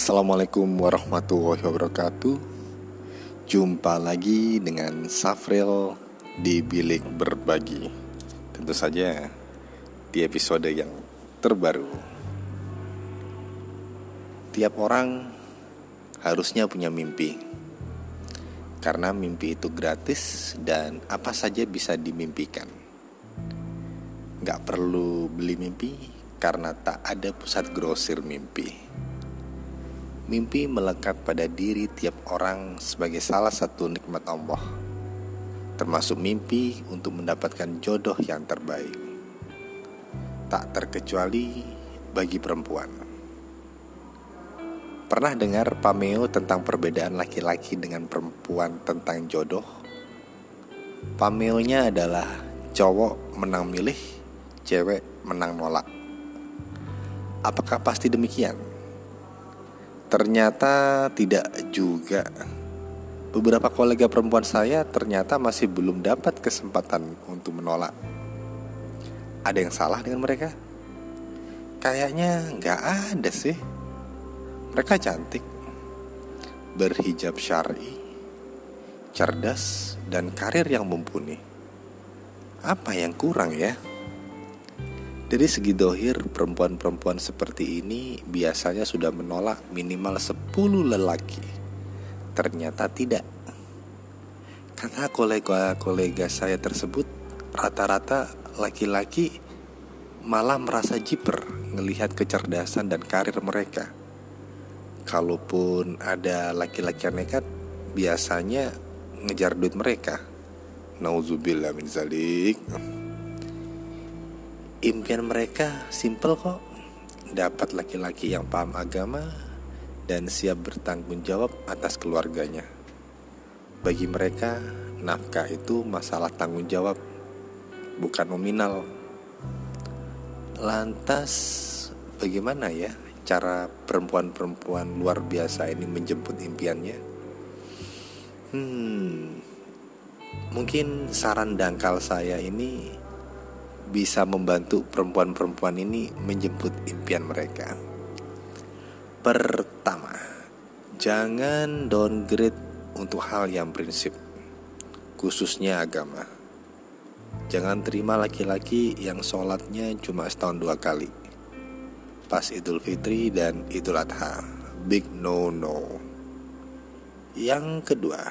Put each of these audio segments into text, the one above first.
Assalamualaikum warahmatullahi wabarakatuh. Jumpa lagi dengan Safril di Bilik Berbagi. Tentu saja di episode yang terbaru. Tiap orang harusnya punya mimpi. Karena mimpi itu gratis dan apa saja bisa dimimpikan. Gak perlu beli mimpi karena tak ada pusat grosir mimpi. Mimpi melekat pada diri tiap orang sebagai salah satu nikmat Allah, termasuk mimpi untuk mendapatkan jodoh yang terbaik. Tak terkecuali bagi perempuan. Pernah dengar pameo tentang perbedaan laki-laki dengan perempuan tentang jodoh? Pameonya adalah cowok menang milih, cewek menang nolak. Apakah pasti demikian? Ternyata tidak juga. Beberapa kolega perempuan saya ternyata masih belum dapat kesempatan untuk menolak. Ada yang salah dengan mereka? Kayaknya nggak ada sih. Mereka cantik, berhijab syari, cerdas, dan karir yang mumpuni. Apa yang kurang ya? Dari segi dohir, perempuan-perempuan seperti ini biasanya sudah menolak minimal 10 lelaki. Ternyata tidak. Karena kolega-kolega saya tersebut rata-rata laki-laki malah merasa jiper melihat kecerdasan dan karir mereka. Kalaupun ada laki-laki yang nekat, biasanya ngejar duit mereka. Nauzubillah min zalik. Impian mereka simple kok. Dapat laki-laki yang paham agama Dan siap bertanggung jawab atas keluarganya. Bagi mereka nafkah itu masalah tanggung jawab Bukan nominal. Lantas bagaimana ya cara perempuan-perempuan luar biasa ini menjemput impiannya? Hmm, mungkin saran dangkal saya ini bisa membantu perempuan-perempuan ini menjemput impian mereka. Pertama, jangan downgrade untuk hal yang prinsip, khususnya agama. Jangan terima laki-laki yang sholatnya cuma setahun dua kali, pas Idul Fitri dan Idul Adha. Big no no. Yang kedua,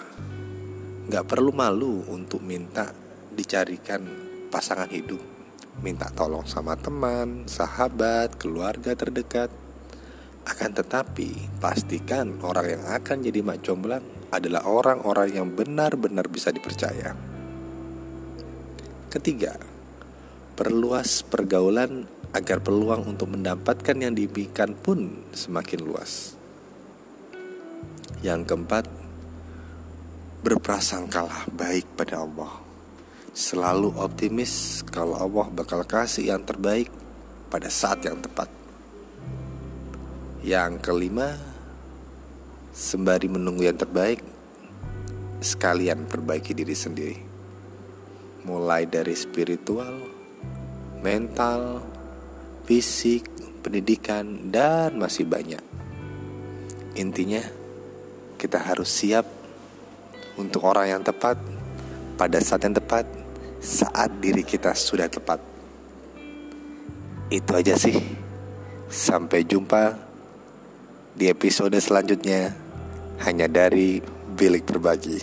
nggak perlu malu untuk minta dicarikan pasangan hidup minta tolong sama teman, sahabat, keluarga terdekat. Akan tetapi, pastikan orang yang akan jadi mak jomblang adalah orang-orang yang benar-benar bisa dipercaya. Ketiga, perluas pergaulan agar peluang untuk mendapatkan yang diimpikan pun semakin luas. Yang keempat, berprasangkalah baik pada Allah. Selalu optimis kalau Allah bakal kasih yang terbaik pada saat yang tepat. Yang kelima, sembari menunggu yang terbaik, sekalian perbaiki diri sendiri. Mulai dari spiritual, mental, fisik, pendidikan, dan masih banyak. Intinya, kita harus siap untuk orang yang tepat pada saat yang tepat saat diri kita sudah tepat. Itu aja sih. Sampai jumpa di episode selanjutnya hanya dari Bilik Berbagi.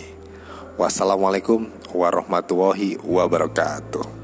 Wassalamualaikum warahmatullahi wabarakatuh.